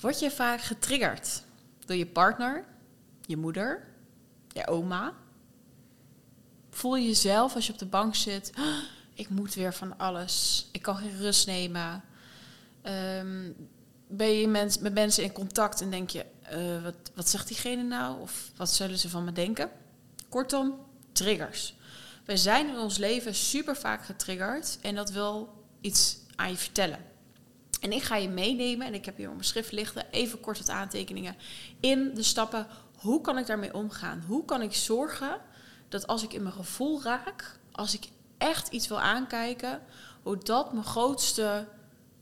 Word je vaak getriggerd door je partner, je moeder, je oma? Voel je jezelf als je op de bank zit, "Ah, ik moet weer van alles, ik kan geen rust nemen. Ehm, ben je met mensen in contact en denk je, eh, wat, wat zegt diegene nou? Of wat zullen ze van me denken? Kortom, triggers. We zijn in ons leven super vaak getriggerd en dat wil iets aan je vertellen. En ik ga je meenemen, en ik heb hier op mijn schrift liggen, even kort wat aantekeningen, in de stappen, hoe kan ik daarmee omgaan? Hoe kan ik zorgen dat als ik in mijn gevoel raak, als ik echt iets wil aankijken, hoe dat mijn grootste,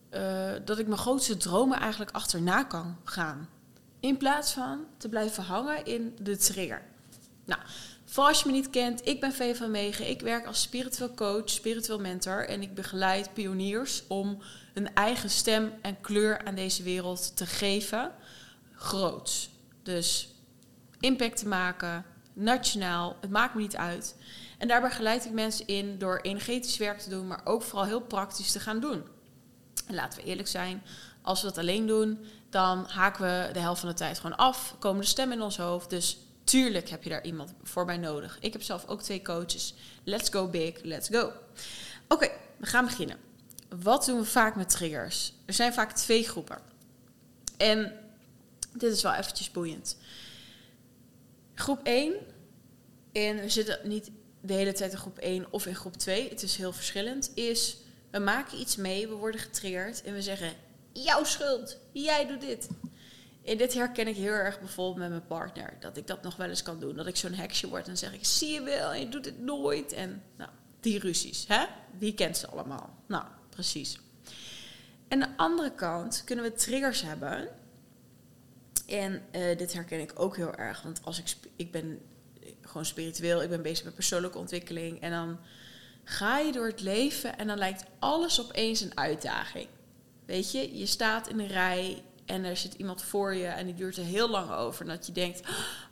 eh, dat ik mijn grootste dromen eigenlijk achterna kan gaan. In plaats van te blijven hangen in de trigger. Nou, voor als je me niet kent, ik ben Vee van Megen. Ik werk als spiritueel coach, spiritueel mentor en ik begeleid pioniers om hun eigen stem en kleur aan deze wereld te geven. Groots. Dus impact te maken, nationaal, het maakt me niet uit. En daarbij begeleid ik mensen in door energetisch werk te doen, maar ook vooral heel praktisch te gaan doen. En laten we eerlijk zijn, als we dat alleen doen, dan haken we de helft van de tijd gewoon af, komen de stemmen in ons hoofd. Dus tuurlijk heb je daar iemand voor bij nodig. Ik heb zelf ook twee coaches. Let's go big, let's go. Oké, we gaan beginnen. Wat doen we vaak met triggers? Er zijn vaak twee groepen. En dit is wel eventjes boeiend. Groep 1, en we zitten niet de hele tijd in groep 1 of in groep 2, het is heel verschillend, is we maken iets mee, we worden getriggerd en we zeggen, jouw schuld, jij doet dit. En dit herken ik heel erg bijvoorbeeld met mijn partner. Dat ik dat nog wel eens kan doen. Dat ik zo'n heksje word en zeg ik, zie je wel, je doet het nooit. En nou, die ruzies, hè? Wie kent ze allemaal? Nou, precies. En aan de andere kant kunnen we triggers hebben. En eh, dit herken ik ook heel erg. Want als ik, ik ben gewoon spiritueel, ik ben bezig met persoonlijke ontwikkeling. En dan ga je door het leven en dan lijkt alles opeens een uitdaging. Weet je, je staat in een rij en er zit iemand voor je en die duurt er heel lang over. En dat je denkt,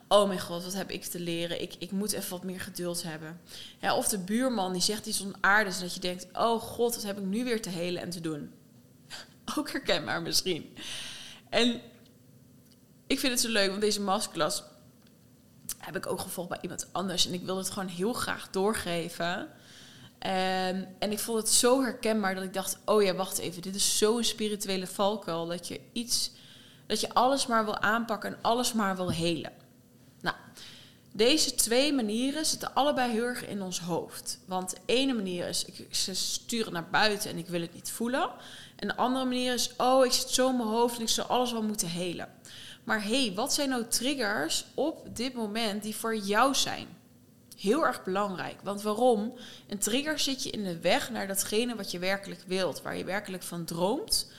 oh mijn god, wat heb ik te leren? Ik, ik moet even wat meer geduld hebben. Ja, of de buurman die zegt iets onaardigs en dat je denkt, oh god, wat heb ik nu weer te helen en te doen? Ook herkenbaar misschien. En ik vind het zo leuk, want deze masterclass heb ik ook gevolgd bij iemand anders. En ik wilde het gewoon heel graag doorgeven. En, en ik vond het zo herkenbaar dat ik dacht: oh ja, wacht even, dit is zo'n spirituele valkuil. Dat je iets, dat je alles maar wil aanpakken en alles maar wil helen. Nou, deze twee manieren zitten allebei heel erg in ons hoofd. Want de ene manier is, ik, ze sturen naar buiten en ik wil het niet voelen. En de andere manier is, oh, ik zit zo in mijn hoofd en ik zou alles wel moeten helen. Maar hé, hey, wat zijn nou triggers op dit moment die voor jou zijn? Heel erg belangrijk. Want waarom? Een trigger zit je in de weg naar datgene wat je werkelijk wilt, waar je werkelijk van droomt.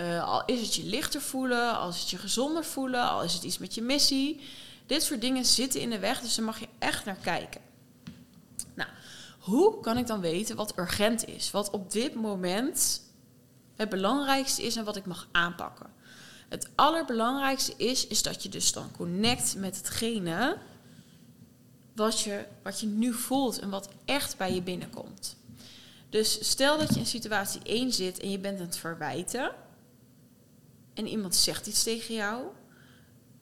Uh, al is het je lichter voelen, al is het je gezonder voelen, al is het iets met je missie. Dit soort dingen zitten in de weg, dus daar mag je echt naar kijken. Nou, hoe kan ik dan weten wat urgent is? Wat op dit moment het belangrijkste is en wat ik mag aanpakken? Het allerbelangrijkste is, is dat je dus dan connect met hetgene wat je, wat je nu voelt en wat echt bij je binnenkomt. Dus stel dat je in situatie 1 zit en je bent aan het verwijten. En iemand zegt iets tegen jou.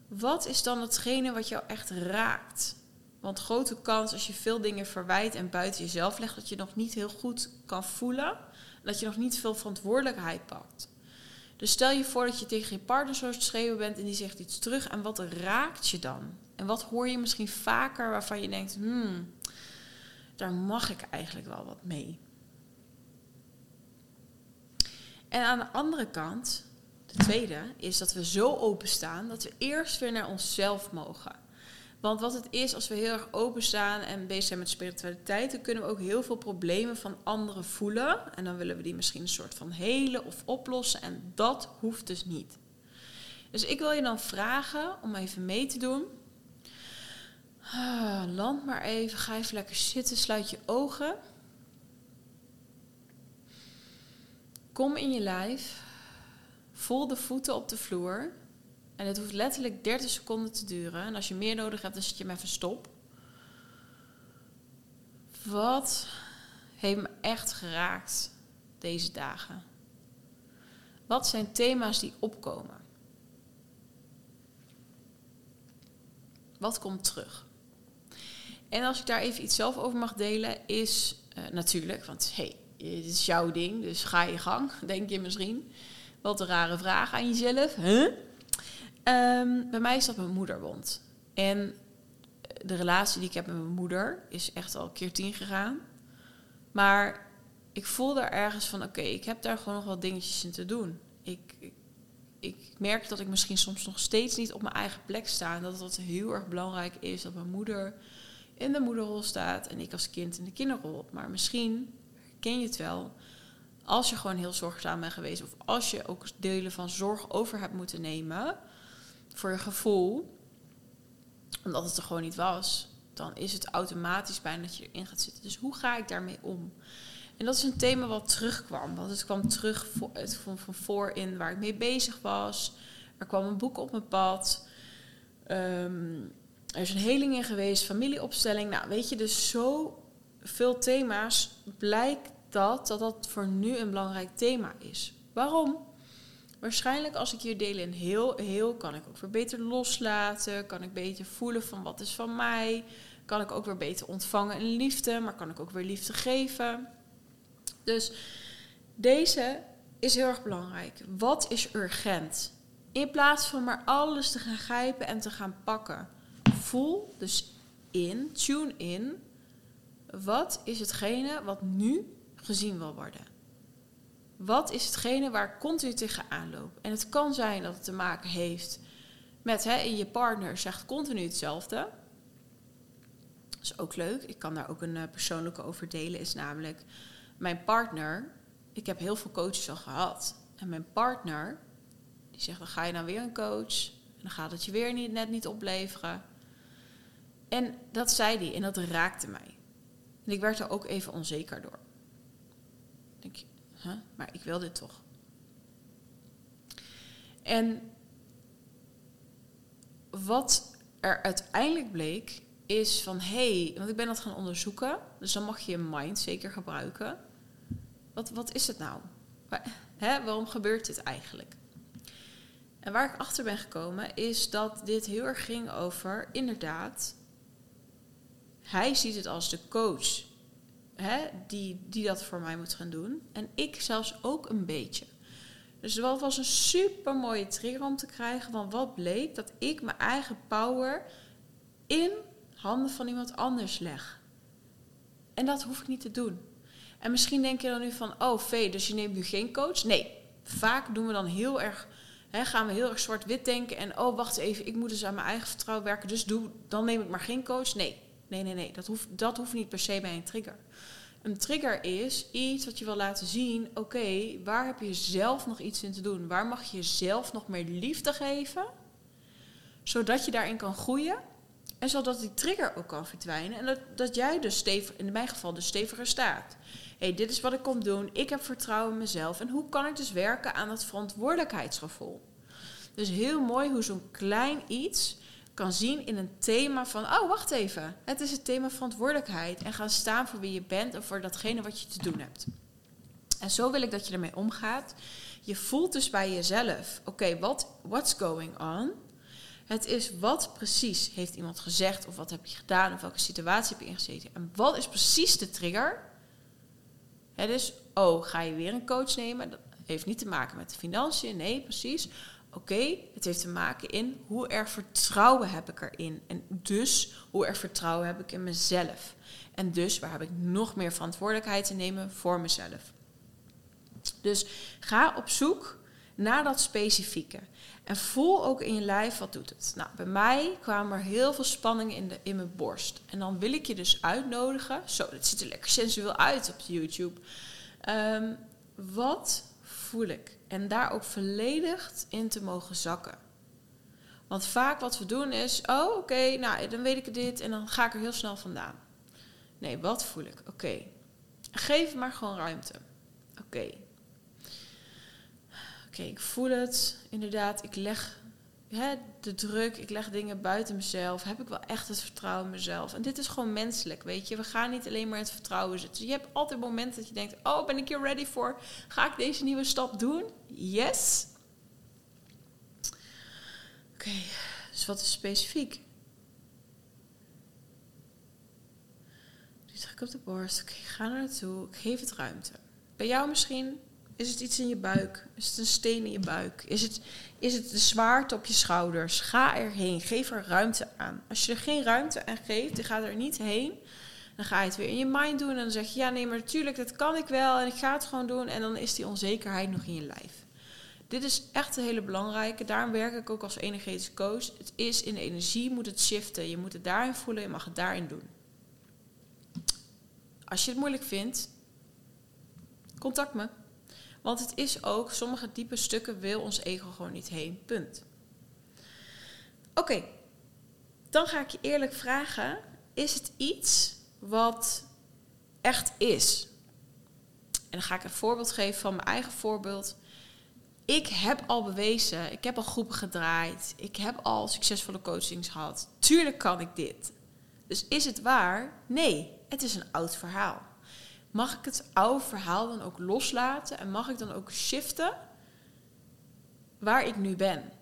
Wat is dan hetgene wat jou echt raakt? Want grote kans als je veel dingen verwijt en buiten jezelf legt, dat je nog niet heel goed kan voelen. Dat je nog niet veel verantwoordelijkheid pakt. Dus stel je voor dat je tegen je partner zo schreeuwen bent en die zegt iets terug. En wat raakt je dan? En wat hoor je misschien vaker waarvan je denkt, hmm, daar mag ik eigenlijk wel wat mee. En aan de andere kant, de tweede, is dat we zo openstaan dat we eerst weer naar onszelf mogen. Want wat het is, als we heel erg openstaan en bezig zijn met spiritualiteit, dan kunnen we ook heel veel problemen van anderen voelen. En dan willen we die misschien een soort van helen of oplossen. En dat hoeft dus niet. Dus ik wil je dan vragen om even mee te doen. Ah, land maar even, ga even lekker zitten, sluit je ogen. Kom in je lijf. Voel de voeten op de vloer. En het hoeft letterlijk 30 seconden te duren. En als je meer nodig hebt, dan zet je hem even stop. Wat heeft me echt geraakt deze dagen? Wat zijn thema's die opkomen? Wat komt terug? En als ik daar even iets zelf over mag delen, is eh, natuurlijk, want hey, dit is jouw ding, dus ga je gang, denk je misschien. Wat een rare vraag aan jezelf. Huh? Um, bij mij is dat mijn moederwond. En de relatie die ik heb met mijn moeder is echt al keer tien gegaan. Maar ik voelde ergens van, oké, ik heb daar gewoon nog wel dingetjes in te doen. Ik, ik, ik, merk dat ik misschien soms nog steeds niet op mijn eigen plek sta. En dat het heel erg belangrijk is dat mijn moeder in de moederrol staat en ik als kind in de kinderrol. Maar misschien ken je het wel. Als je gewoon heel zorgzaam bent geweest, of als je ook delen van zorg over hebt moeten nemen voor je gevoel, omdat het er gewoon niet was, dan is het automatisch bijna dat je erin gaat zitten. Dus hoe ga ik daarmee om? En dat is een thema wat terugkwam. Want het kwam terug voor, het, van, van voorin waar ik mee bezig was. Er kwam een boek op mijn pad. Ehm, er is een heling in geweest, familieopstelling. Nou, weet je, dus zo veel thema's blijkt dat, dat dat voor nu een belangrijk thema is. Waarom? Waarschijnlijk als ik hier deel in heel, heel, kan ik ook weer beter loslaten. Kan ik beter voelen van wat is van mij. Kan ik ook weer beter ontvangen in liefde, maar kan ik ook weer liefde geven. Dus deze is heel erg belangrijk. Wat is urgent? In plaats van maar alles te gaan grijpen en te gaan pakken. Voel dus in, tune in. Wat is hetgene wat nu gezien wil worden? Wat is hetgene waar continu tegenaan loop? En het kan zijn dat het te maken heeft met hè, je partner zegt continu hetzelfde. Dat is ook leuk. Ik kan daar ook een uh, persoonlijke over delen. Is namelijk mijn partner. Ik heb heel veel coaches al gehad. En mijn partner, die zegt: dan ga je dan weer een coach. En dan gaat het je weer niet, net niet opleveren. En dat zei hij en dat raakte mij. En ik werd er ook even onzeker door. Maar ik wil dit toch. En wat er uiteindelijk bleek, is van hé, hey, want ik ben dat gaan onderzoeken, dus dan mag je je mind zeker gebruiken. Wat, wat is het nou? waarom gebeurt dit eigenlijk? En waar ik achter ben gekomen is dat dit heel erg ging over, inderdaad, hij ziet het als de coach hè, die, die dat voor mij moet gaan doen. En ik zelfs ook een beetje. Dus dat was een super mooie trigger om te krijgen. Want wat bleek? Dat ik mijn eigen power in handen van iemand anders leg. En dat hoef ik niet te doen. En misschien denk je dan nu van, oh Vee, dus je neemt nu geen coach? Nee, vaak doen we dan heel erg, hè, gaan we heel erg zwart-wit denken. En oh, wacht even, ik moet dus aan mijn eigen vertrouwen werken. Dus doe, dan neem ik maar geen coach. Nee, nee, nee, nee. Dat hoeft, dat hoeft niet per se bij een trigger. Een trigger is iets wat je wil laten zien. Oké, waar heb je zelf nog iets in te doen? Waar mag je jezelf nog meer liefde geven? Zodat je daarin kan groeien. En zodat die trigger ook kan verdwijnen. En dat, dat jij dus stevig, in mijn geval dus steviger staat. Hey, dit is wat ik kom doen. Ik heb vertrouwen in mezelf. En hoe kan ik dus werken aan dat verantwoordelijkheidsgevoel? Dus heel mooi hoe zo'n klein iets kan zien in een thema van, oh wacht even, het is het thema verantwoordelijkheid en gaan staan voor wie je bent en voor datgene wat je te doen hebt. En zo wil ik dat je ermee omgaat. Je voelt dus bij jezelf, oké, what, what's going on? Het is wat precies heeft iemand gezegd of wat heb je gedaan of welke situatie heb je ingezeten. En wat is precies de trigger? Het is, oh, ga je weer een coach nemen? Dat heeft niet te maken met de financiën, nee, precies. Oké, het heeft te maken in hoe erg vertrouwen heb ik erin. En dus hoe erg vertrouwen heb ik in mezelf. En dus waar heb ik nog meer verantwoordelijkheid te nemen voor mezelf. Dus ga op zoek naar dat specifieke. En voel ook in je lijf wat doet het. Nou, bij mij kwamen er heel veel spanning in, de, in mijn borst. En dan wil ik je dus uitnodigen. Zo, dat ziet er lekker sensueel uit op YouTube. Um, wat voel ik? En daar ook volledig in te mogen zakken. Want vaak wat we doen is, oh oké, nou dan weet ik dit en dan ga ik er heel snel vandaan. Nee, wat voel ik? Oké. Geef maar gewoon ruimte. Oké. Oké, ik voel het. Inderdaad, ik leg hè, de druk, ik leg dingen buiten mezelf. Heb ik wel echt het vertrouwen in mezelf? En dit is gewoon menselijk, weet je. We gaan niet alleen maar het vertrouwen zitten. je hebt altijd momenten dat je denkt, oh, ben ik hier ready voor? Ga ik deze nieuwe stap doen? yes. Oké, dus wat is specifiek? Nu druk op de borst. Oké, ga naar naartoe. Ik geef het ruimte. Bij jou misschien is het iets in je buik? Is het een steen in je buik? Is het, is het de zwaarte op je schouders? Ga erheen. Geef er ruimte aan. Als je er geen ruimte aan geeft, dan gaat er niet heen. Dan ga je het weer in je mind doen. En dan zeg je, ja nee, maar natuurlijk, dat kan ik wel. En ik ga het gewoon doen. En dan is die onzekerheid nog in je lijf. Dit is echt een hele belangrijke. Daarom werk ik ook als energetische coach. Het is in de energie, moet het shiften. Je moet het daarin voelen, je mag het daarin doen. Als je het moeilijk vindt, contact me. Want het is ook, sommige diepe stukken wil ons ego gewoon niet heen. Punt. Oké, dan ga ik je eerlijk vragen: is het iets wat echt is? En dan ga ik een voorbeeld geven van mijn eigen voorbeeld. Ik heb al bewezen, ik heb al groepen gedraaid, ik heb al succesvolle coachings gehad. Tuurlijk kan ik dit. Dus is het waar? Nee, het is een oud verhaal. Mag ik het oude verhaal dan ook loslaten en mag ik dan ook shiften waar ik nu ben?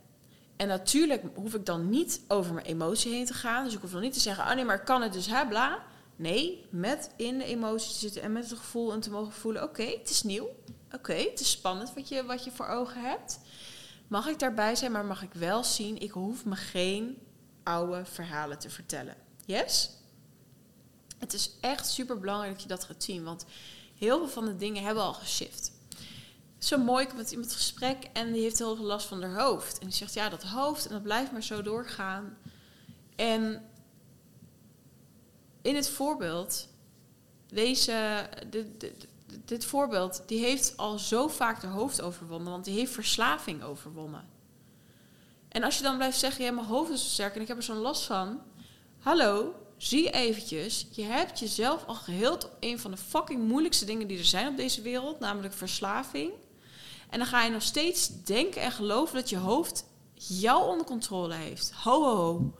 En natuurlijk hoef ik dan niet over mijn emotie heen te gaan. Dus ik hoef dan niet te zeggen, ah nee, maar kan het dus, hè, bla. Nee, met in de emotie te zitten en met het gevoel en te mogen voelen, oké, het is nieuw. Oké, het is spannend wat je, wat je voor ogen hebt. Mag ik daarbij zijn, maar mag ik wel zien, ik hoef me geen oude verhalen te vertellen. Yes? Het is echt super belangrijk dat je dat gaat zien, want heel veel van de dingen hebben al geshift. Zo mooi, ik heb met iemand gesprek en die heeft heel veel last van haar hoofd. En die zegt, ja, dat hoofd, en dat blijft maar zo doorgaan. En in het voorbeeld, deze, dit, dit, dit voorbeeld, die heeft al zo vaak haar hoofd overwonnen, want die heeft verslaving overwonnen. En als je dan blijft zeggen, ja, mijn hoofd is zo sterk en ik heb er zo'n last van. Hallo, zie eventjes, je hebt jezelf al geheeld op een van de fucking moeilijkste dingen die er zijn op deze wereld, namelijk verslaving. En dan ga je nog steeds denken en geloven dat je hoofd jou onder controle heeft. Ho, ho, ho.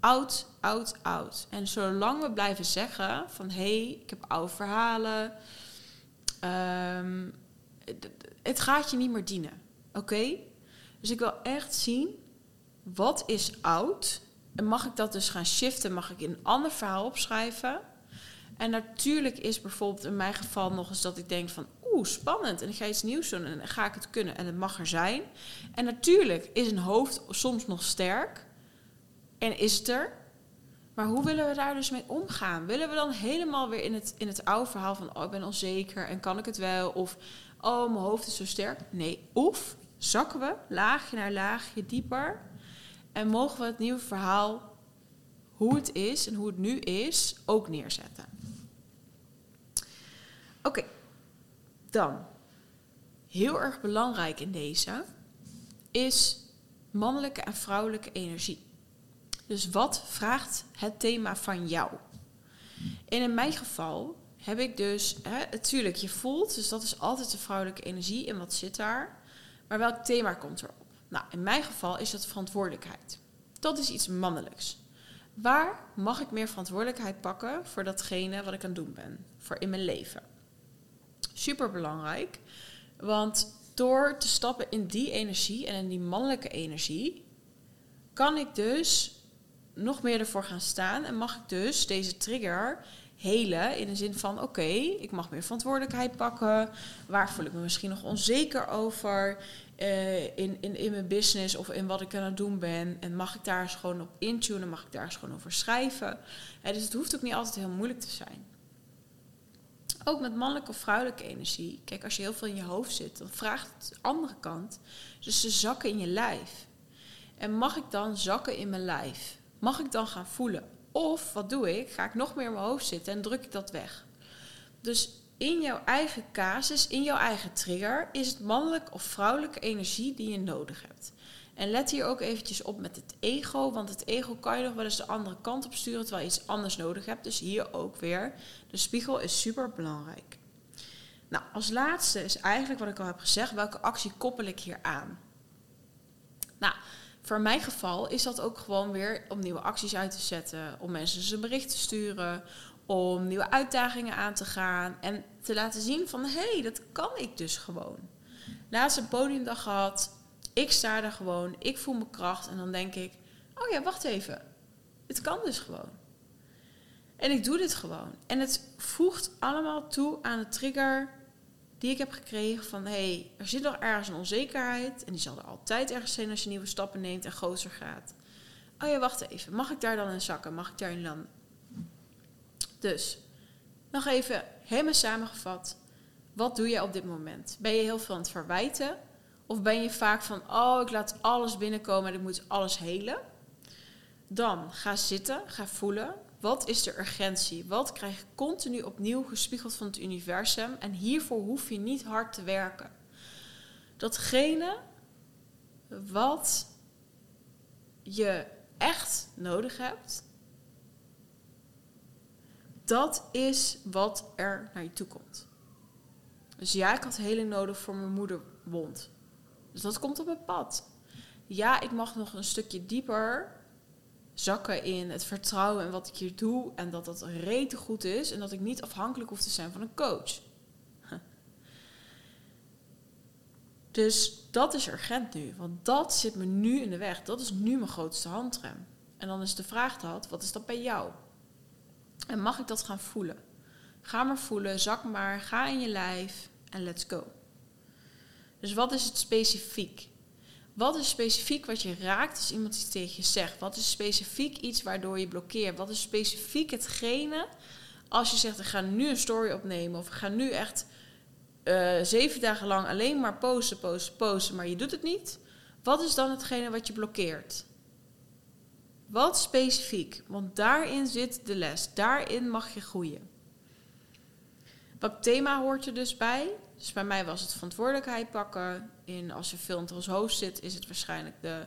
Oud, oud, oud. En zolang we blijven zeggen van hé, hey, ik heb oude verhalen. Um, het gaat je niet meer dienen. Oké? Dus ik wil echt zien wat is oud en mag ik dat dus gaan shiften? Mag ik een ander verhaal opschrijven? En natuurlijk is bijvoorbeeld in mijn geval nog eens dat ik denk van... Oeh, spannend. En ik ga iets nieuws doen en ga ik het kunnen. En het mag er zijn. En natuurlijk is een hoofd soms nog sterk. En is het er. Maar hoe willen we daar dus mee omgaan? Willen we dan helemaal weer in het, in het oude verhaal van... Oh, ik ben onzeker en kan ik het wel? Of, oh, mijn hoofd is zo sterk. Nee, of zakken we laagje naar laagje dieper en mogen we het nieuwe verhaal, hoe het is en hoe het nu is, ook neerzetten. Oké, dan. Heel erg belangrijk in deze is mannelijke en vrouwelijke energie. Dus wat vraagt het thema van jou? En in mijn geval heb ik dus, natuurlijk, je voelt, dus dat is altijd de vrouwelijke energie en wat zit daar. Maar welk thema komt erop? Nou, in mijn geval is dat verantwoordelijkheid. Dat is iets mannelijks. Waar mag ik meer verantwoordelijkheid pakken voor datgene wat ik aan het doen ben, voor in mijn leven? Super belangrijk, want door te stappen in die energie en in die mannelijke energie, kan ik dus nog meer ervoor gaan staan en mag ik dus deze trigger helen in de zin van oké, ik mag meer verantwoordelijkheid pakken. Waar voel ik me misschien nog onzeker over? uh, in, in, in mijn business of in wat ik aan het doen ben. En mag ik daar eens gewoon op intunen, mag ik daar eens gewoon over schrijven. dus het hoeft ook niet altijd heel moeilijk te zijn. Ook met mannelijke of vrouwelijke energie. Kijk, als je heel veel in je hoofd zit, dan vraagt het de andere kant. Dus ze zakken in je lijf. En mag ik dan zakken in mijn lijf? Mag ik dan gaan voelen? Of wat doe ik? Ga ik nog meer in mijn hoofd zitten en druk ik dat weg? Dus in jouw eigen casus, in jouw eigen trigger, is het mannelijke of vrouwelijke energie die je nodig hebt. En let hier ook eventjes op met het ego, want het ego kan je nog wel eens de andere kant op sturen terwijl je iets anders nodig hebt. Dus hier ook weer, de spiegel is super belangrijk. Nou, als laatste is eigenlijk wat ik al heb gezegd, welke actie koppel ik hier aan? Nou, voor mijn geval is dat ook gewoon weer om nieuwe acties uit te zetten, om mensen een bericht te sturen, om nieuwe uitdagingen aan te gaan en te laten zien van hé, hey, dat kan ik dus gewoon. Laatst een podiumdag gehad, ik sta daar gewoon, ik voel mijn kracht en dan denk ik, oh ja, wacht even, het kan dus gewoon. En ik doe dit gewoon. En het voegt allemaal toe aan de trigger die ik heb gekregen van... hey, er zit nog ergens een onzekerheid... en die zal er altijd ergens zijn als je nieuwe stappen neemt en groter gaat. Oh ja, wacht even. Mag ik daar dan in zakken? Mag ik daarin landen? Dus, nog even helemaal samengevat. Wat doe je op dit moment? Ben je heel veel aan het verwijten? Of ben je vaak van, oh, ik laat alles binnenkomen en ik moet alles helen? Dan ga zitten, ga voelen. Wat is de urgentie? Wat krijg je continu opnieuw gespiegeld van het universum? En hiervoor hoef je niet hard te werken. Datgene wat je echt nodig hebt, dat is wat er naar je toe komt. Dus ja, ik had heling nodig voor mijn moederwond. Dus dat komt op het pad. Ja, ik mag nog een stukje dieper zakken in het vertrouwen en wat ik hier doe. En dat dat rete goed is. En dat ik niet afhankelijk hoef te zijn van een coach. Dus dat is urgent nu. Want dat zit me nu in de weg. Dat is nu mijn grootste handrem. En dan is de vraag dat, wat is dat bij jou? En mag ik dat gaan voelen? Ga maar voelen, zak maar, ga in je lijf en let's go. Dus wat is het specifiek? Wat is specifiek wat je raakt als iemand iets tegen je zegt? Wat is specifiek iets waardoor je blokkeert? Wat is specifiek hetgene als je zegt: ik ga nu een story opnemen of ik ga nu echt uh, zeven dagen lang alleen maar posten, posten, posten, maar je doet het niet? Wat is dan hetgene wat je blokkeert? Wat specifiek? Want daarin zit de les. Daarin mag je groeien. Welk thema hoort er dus bij? Dus bij mij was het verantwoordelijkheid pakken. In, als je filmt als host zit, is het waarschijnlijk de...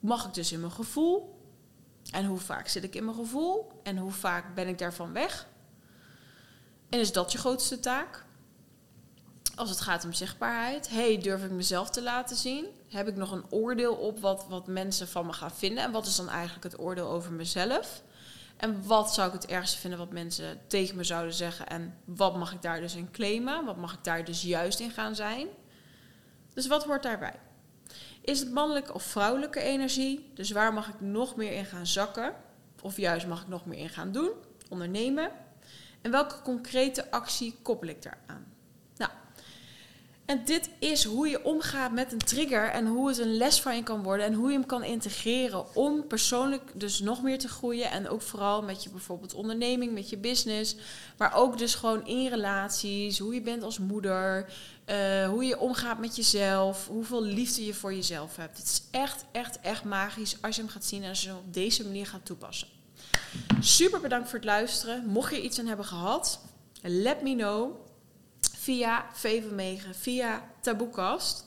Mag ik dus in mijn gevoel? En hoe vaak zit ik in mijn gevoel? En hoe vaak ben ik daarvan weg? En is dat je grootste taak? Als het gaat om zichtbaarheid. hey, durf ik mezelf te laten zien? Heb ik nog een oordeel op wat, wat mensen van me gaan vinden? En wat is dan eigenlijk het oordeel over mezelf? En wat zou ik het ergste vinden wat mensen tegen me zouden zeggen? En wat mag ik daar dus in claimen? Wat mag ik daar dus juist in gaan zijn? Dus wat hoort daarbij? Is het mannelijke of vrouwelijke energie? Dus waar mag ik nog meer in gaan zakken? Of juist mag ik nog meer in gaan doen? Ondernemen? En welke concrete actie koppel ik daaraan? En dit is hoe je omgaat met een trigger en hoe het een les van je kan worden en hoe je hem kan integreren om persoonlijk dus nog meer te groeien en ook vooral met je bijvoorbeeld onderneming, met je business, maar ook dus gewoon in relaties, hoe je bent als moeder, uh, hoe je omgaat met jezelf, hoeveel liefde je voor jezelf hebt. Het is echt, echt, echt magisch als je hem gaat zien en als je hem op deze manier gaat toepassen. Super bedankt voor het luisteren. Mocht je iets aan hebben gehad, let me know via V via Taboekast.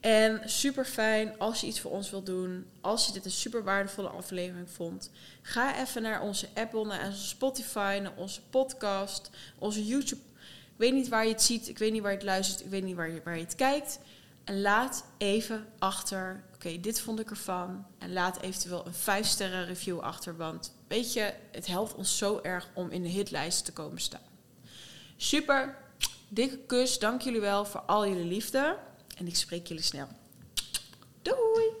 En super fijn als je iets voor ons wilt doen. Als je dit een super waardevolle aflevering vond. Ga even naar onze Apple, naar onze Spotify, naar onze podcast, onze YouTube. Ik weet niet waar je het ziet, ik weet niet waar je het luistert, ik weet niet waar je, waar je het kijkt. En laat even achter, oké, dit vond ik ervan. En laat eventueel een 5 sterren review achter, want weet je, het helpt ons zo erg om in de hitlijst te komen staan. Super, Dikke kus, dank jullie wel voor al jullie liefde. En ik spreek jullie snel. Doei!